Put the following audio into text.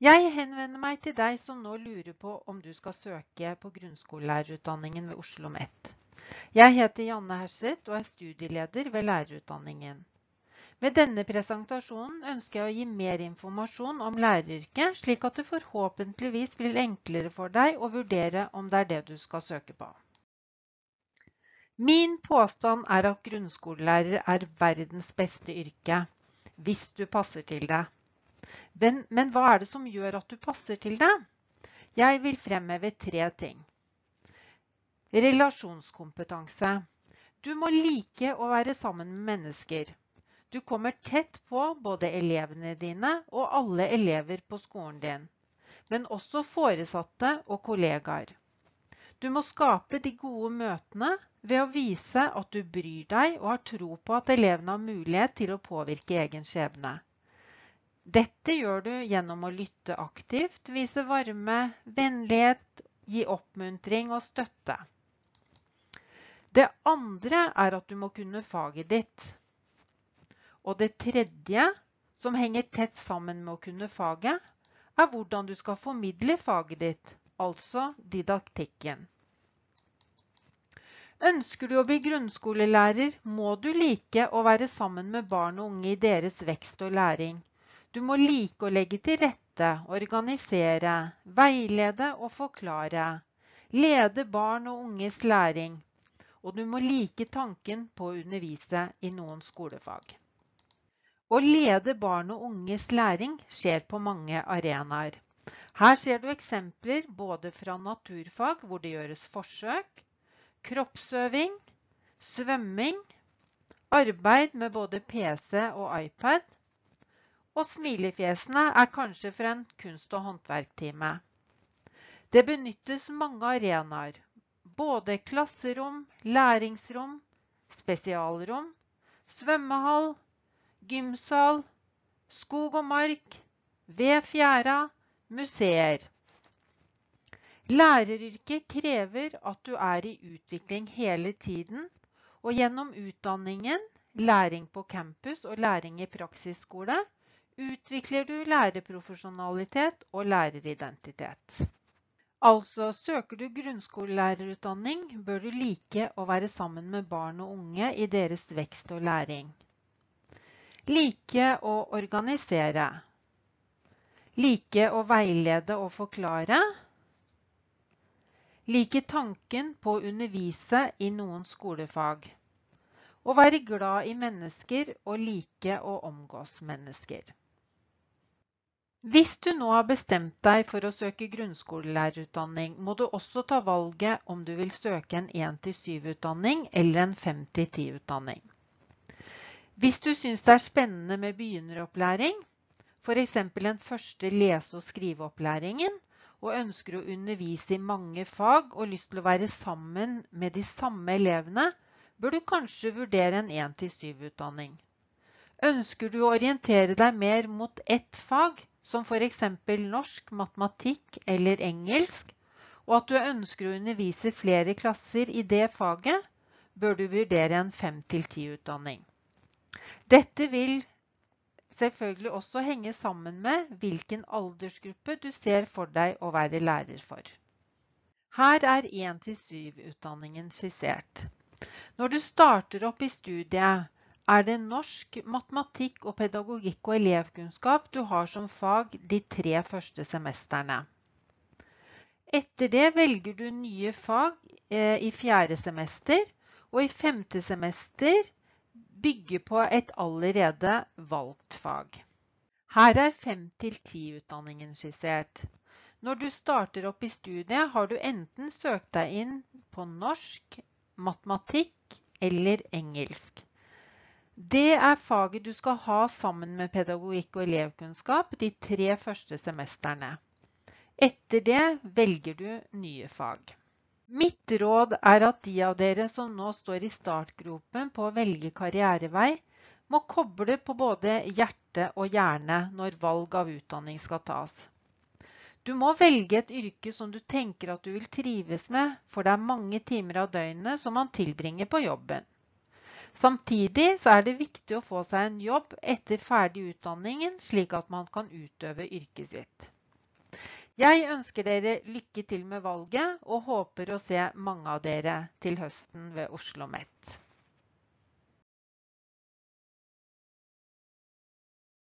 Jeg henvender meg til deg som nå lurer på om du skal søke på grunnskolelærerutdanningen ved Oslo OsloMet. Jeg heter Janne Herseth og er studieleder ved lærerutdanningen. Med denne presentasjonen ønsker jeg å gi mer informasjon om læreryrket, slik at det forhåpentligvis blir enklere for deg å vurdere om det er det du skal søke på. Min påstand er at grunnskolelærer er verdens beste yrke, hvis du passer til det. Men, men hva er det som gjør at du passer til det? Jeg vil fremheve tre ting. Relasjonskompetanse. Du må like å være sammen med mennesker. Du kommer tett på både elevene dine og alle elever på skolen din, men også foresatte og kollegaer. Du må skape de gode møtene ved å vise at du bryr deg og har tro på at elevene har mulighet til å påvirke egen skjebne. Dette gjør du gjennom å lytte aktivt, vise varme, vennlighet, gi oppmuntring og støtte. Det andre er at du må kunne faget ditt. Og det tredje, som henger tett sammen med å kunne faget, er hvordan du skal formidle faget ditt, altså didaktikken. Ønsker du å bli grunnskolelærer, må du like å være sammen med barn og unge i deres vekst og læring. Du må like å legge til rette, organisere, veilede og forklare. Lede barn og unges læring. Og du må like tanken på å undervise i noen skolefag. Å lede barn og unges læring skjer på mange arenaer. Her ser du eksempler både fra naturfag, hvor det gjøres forsøk, kroppsøving, svømming, arbeid med både PC og iPad, og smilefjesene er kanskje fra en kunst- og håndverktime. Det benyttes mange arenaer, både klasserom, læringsrom, spesialrom, svømmehall, gymsal, skog og mark, ved fjæra, museer. Læreryrket krever at du er i utvikling hele tiden, og gjennom utdanningen, læring på campus og læring i praksisskole, utvikler du lærerprofesjonalitet og læreridentitet. Altså, søker du grunnskolelærerutdanning, bør du like å være sammen med barn og unge i deres vekst og læring. Like å organisere. Like å veilede og forklare. Like tanken på å undervise i noen skolefag. Å være glad i mennesker og like å omgås mennesker. Hvis du nå har bestemt deg for å søke grunnskolelærerutdanning, må du også ta valget om du vil søke en 1-7-utdanning eller en 5-10-utdanning. Hvis du syns det er spennende med begynneropplæring, f.eks. den første lese- og skriveopplæringen, og ønsker å undervise i mange fag og lyst til å være sammen med de samme elevene, bør du kanskje vurdere en 1-7-utdanning. Ønsker du å orientere deg mer mot ett fag, som f.eks. norsk, matematikk eller engelsk, og at du ønsker å undervise flere klasser i det faget, bør du vurdere en 5-10-utdanning. Dette vil selvfølgelig også henge sammen med hvilken aldersgruppe du ser for deg å være lærer for. Her er 1-7-utdanningen skissert. Når du starter opp i studiet, er det norsk, matematikk og pedagogikk og elevkunnskap du har som fag de tre første semestrene. Etter det velger du nye fag eh, i fjerde semester, og i femte semester bygge på et allerede valgt fag. Her er 5-10-utdanningen skissert. Når du starter opp i studiet, har du enten søkt deg inn på norsk, matematikk eller engelsk. Det er faget du skal ha sammen med pedagogikk og elevkunnskap de tre første semestrene. Etter det velger du nye fag. Mitt råd er at de av dere som nå står i startgropen på å velge karrierevei, må koble på både hjerte og hjerne når valg av utdanning skal tas. Du må velge et yrke som du tenker at du vil trives med, for det er mange timer av døgnet som man tilbringer på jobben. Samtidig er det viktig å få seg en jobb etter ferdig utdanningen, slik at man kan utøve yrket sitt. Jeg ønsker dere lykke til med valget og håper å se mange av dere til høsten ved Oslo OsloMet.